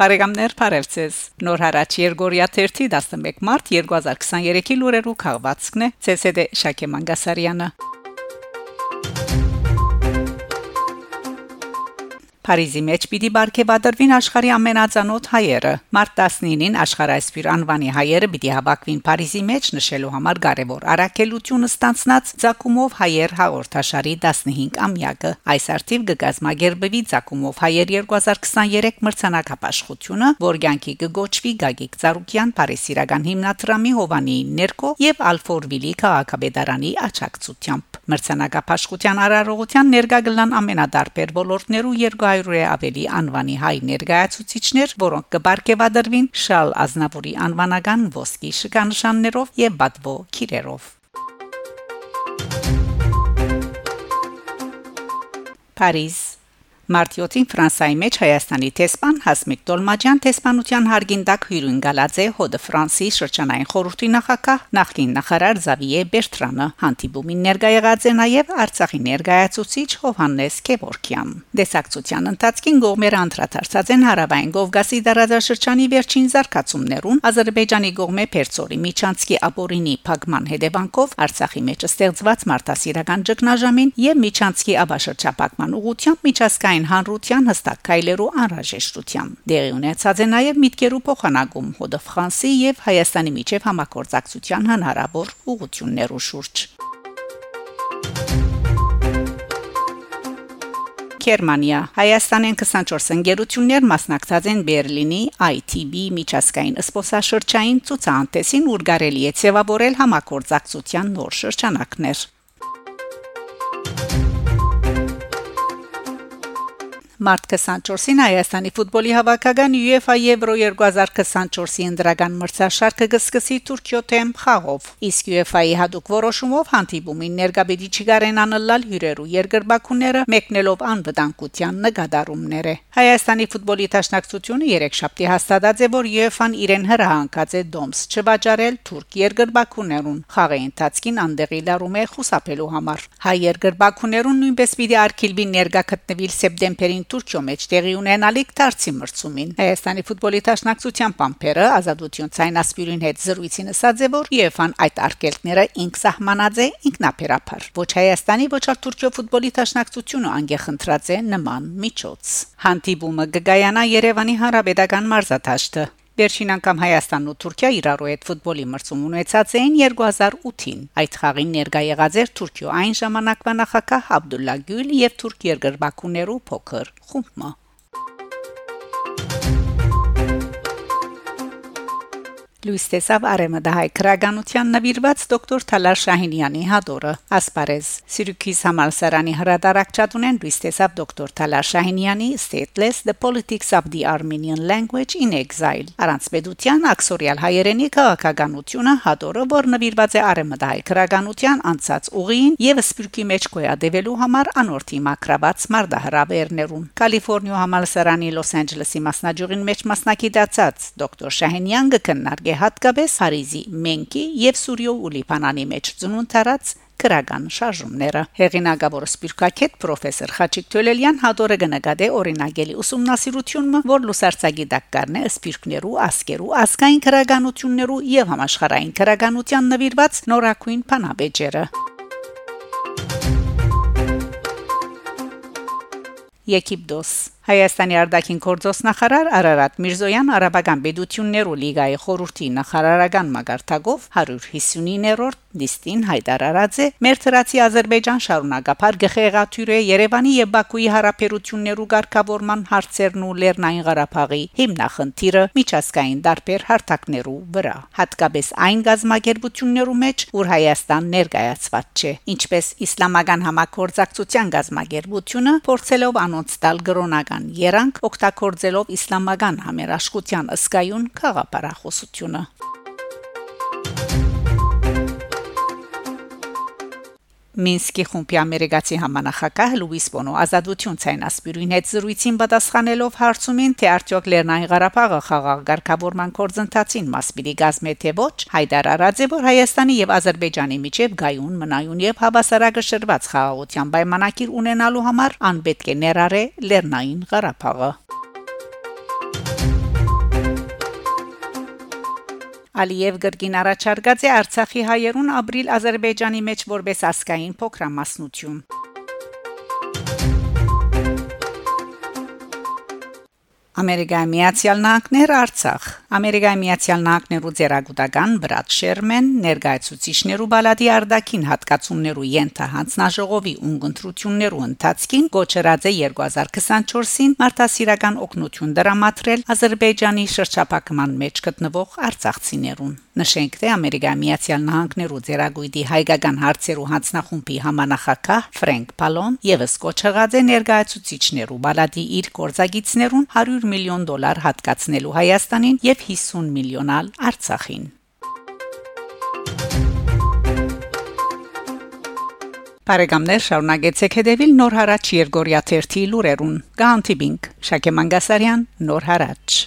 Բարեկամներ Փարեվցես Նոր հարաճ Երգորիա 11 մարտ 2023-ի լուրերու քաղվածքն է ՑՍԴ Շակե Մանգասարյանը Փարիզի մեջ պիտի բարգեւադրվին աշխարհի ամենածանոթ հայերը։ Մարտ 19-ին աշխարհայսպիր անվանի հայերը պիտի հավաքվին Փարիզի մեջ նշելու համար կարևոր արակելությունը ստանցնած Ձակումով հայեր հաղորդաշարի 15-ամյակը։ Այս արդիվ կգազմագերբվի Ձակումով հայեր 2023 մրցանակապաշխությունը, որ ցանկի կգոչվի Գագիկ Ծառուկյան Փարիսիրական հիմնադրամի Հովանի ներկո եւ Ալֆորվիլի քաղաքապետարանի աջակցությամբ։ Մրցանակապաշխության արարողության ներկա գլան ամենադարբեր ոլորտներու 200 500-ը ավելի անվանի հայ ներկայացուցիչներ, որոնք կբարգեւադրվին Շալ Ազնավուրի անվանական ոսկի շքանշաններով եւ բադվո քիրերով։ Փարիզ Մարտիոտին Ֆրանսայի մեջ Հայաստանի տեսփան Հասմիկ Տոլմաջյան տեսփանության հարգին տակ հյուրին գալած է հոդը Ֆրանսի շրջանային խորհրդի նախակահ նախկին նախարար Զավիե Բերտրանը հանդիպումին ներկա եղած է նաև Արցախի ներկայացուցիչ Հովհաննես Քևորքյան Դեսակցության ընթացքին գողմերը անդրադարձած են հարավային Կովկասի դարաշրջանի վերջին զարգացումներուն Ադրբեջանի գողմե Պերցորի Միչանցկի ապորինի փակման հետևանքով Արցախի մեջ ստեղծված մարտահրավերական ճգնաժամին եւ Միչանցկի աբաշրջապակման ուղությամբ միջազգային միջազգային հանրության հստակ քայլերու անհրաժեշտության։ Դեղի ունեցած է նաև միտքերու փոխանակում հոդը Ֆրանսի եւ Հայաստանի միջև համակորձակցության հնարավոր ուղություններու շուրջ։ Գերմանիա. Հայաստանեն 24 ընկերություններ մասնակցած են Բերլինի ITB միջազգային սփոսաշրջային ցուցահանդեսին, ուր կարելի է ցևավորել համակորձակցության նոր շրջանակներ։ Մարտ 24-ին Հայաստանի ֆուտբոլի հավաքական UEFA Euro 2024-ի ընդրական մրցաշարքը կսկսի Թուրքիո թեմ խաղով։ Իսկ UEFA-ի հadoop որոշումով հանդիպումին ներգաբեդի չգարենան լալ հյուրերու երկրբակուները մեկնելով անվտանգության նկատառումները։ Հայաստանի ֆուտբոլի տաշնակցությունը երեք շաբթի հաստատած է, որ UEFA-ն իրեն հրահանգած է դոմս չվաճառել թուրք երկրբակուներուն խաղի ընթացքին անդեղի լարում է խուսափելու համար։ Հայ երկրբակուներուն նույնպես պիտի արկիլվի ներգա գտնվել սեպտեմբերին Թուրքիո մեջ տեղի ունենալիք դարձի մրցումին։ Հայաստանի ֆուտբոլի տաշնակցության պամփերը ազատություն ցայնասպյուրին հետ զրույցին ասաց է որ ԵՖԱ-ն այդ արկելքները ինք սահմանած է ինքնապերապար։ Ոչ Հայաստանի, ոչ էլ Թուրքիո ֆուտբոլի տաշնակցությունը անգեխնդրած է նման միջոց։ Հանդիպումը գգայանա Երևանի Հանրապետական մարզաթաշտը Վերջին անգամ Հայաստանն ու Թուրքիա իրարու հետ ֆուտբոլի մրցում ունեցած էին 2008-ին։ Այդ խաղին ներկա եղած էր Թուրքիո այն ժամանակվա նախագահ Աբդուլլա Գյուլ եւ թուրք երկրբակուներու փոքր խումբը։ Լույս տեսավ արեմդահայ քրագանության նվիրված դոկտոր Թալար Շահինյանի հադորը ասպարեզ Սիրուկիս համալսարանի հրատարակչած ունեն լույս տեսավ դոկտոր Թալար Շահինյանի Stateless the Politics of the Armenian Language in Exile առանց պետության աքսորիալ հայերենի քաղաքականությունը հադորը որ նվիրված է արեմդահայ քրագանության անցած ուղին եւ սպիրկի մեջ կոյադևելու համար անորթի մակրաբաց մարդահրավերներուն Կալիֆոռնիա համալսարանի Լոս Անջելեսի մասնաճյուղին մեջ մասնակցած դոկտոր Շահինյան կքննարկե է հատկապես Փարիզի Մենկի եւ Սուրիո ու Լիբանանի մեջ ծնունդ տարած քրական շարժումները հեղինակավոր սպիրկակետ պրոֆեսոր Խաչիկ Թոլելյան հադորը գնկադե օրինագելի ուսումնասիրությունը որ լուսարցագի դակկարն է սպիրկներու ասկերու ասկային քրականություններու եւ համաշխարային քրականության նվիրված նորակույն փանաբեջերը Եգիպտոս Հայաստանի արտաքին գործոս նախարար Արարատ Միրզոյան արաբական բեդություններու լիգայի խորհրդի նախարարական մագարտակով 159-րդ դիստին հայտարարած է. Մեր թրացի Ադրբեջան շարունակապար գխեղաթյուրե Երևանի եւ Բաքուի հարաբերություններու ղեկավարման հարցերն ու Լեռնային Ղարաբաղի հիմնախնդիրը միջազգային դարբեր հարթակներու վրա հատկապես այն գազམ་ագերբություններու մեջ որ Հայաստան ներկայացված չէ ինչպես իսլամական համակորձակցության գազམ་ագերբությունը փորձելով անոնց տալ գրոնական իսլամական երանք օգտագործելով իսլամական համերաշխության ըսկայուն խաղապարախոսությունը Մինսկի խումբի ամերիկացի համանախագահ Լուիս Բոնո ազատություն ցայնասպիրույն հետ զրույցին պատասխանելով հարցումին թե արդյոք Լեռնային Ղարաբաղը խաղաղ ղեկավարման կորձընթացին մաս պիտի գազմե թե ոչ հայտար արած է որ Հայաստանի եւ Ադրբեջանի միջև գայուն մնայուն եւ հավասարակշռված խաղաղության պայմանակիր ունենալու համար անպետք է ներառե Լեռնային Ղարաբաղը Ալիև գրգին առաջարկած է Արցախի հայերուն ապրիլ Ադրբեջանի մեջ որպես ասկային փոքրամասնություն Ամերիկայի Միացյալ Նահանգներ Արցախ Ամերիկայի Միացյալ Նահանգներու ձերագուտական Բրադ Շերմեն ներկայացուցիչներու բալադի արդակին հատկացումներու ենթահանձնաժողովի ունգընտրություններու ընթացքին գոչրած է 2024-ին մարդասիրական օգնություն դրամատրել Ադրբեջանի շրջափակման մեջ գտնվող արցախցիներուն Նշենք թե Ամերիկայի Միացյալ Նահանգներու ձերագույդի հայկական հարցերու հանձնախումբի համանախակահ Ֆրենկ Պալոն եւս կոչղած է ներկայացուցիչներու բալադի իր կորզագիցներուն 100 միլիոն դոլար հատկացնելու Հայաստանին եւ 50 միլիոնալ Արցախին Բարեկամներ շարունակեցեք հետևել Նոր հարաճ Երգորիա 1-ի լուրերուն։ Գանտիբինգ Շակե Մանգասարյան Նոր հարաճ